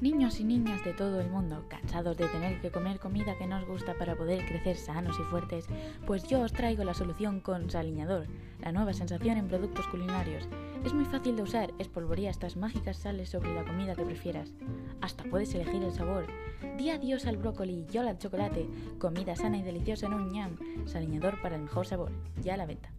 Niños y niñas de todo el mundo, cansados de tener que comer comida que nos gusta para poder crecer sanos y fuertes, pues yo os traigo la solución con Saliñador, la nueva sensación en productos culinarios. Es muy fácil de usar, espolvorea estas mágicas sales sobre la comida que prefieras. Hasta puedes elegir el sabor. Di adiós al brócoli y hola al chocolate. Comida sana y deliciosa en un ñam. Saliñador para el mejor sabor. Ya a la venta.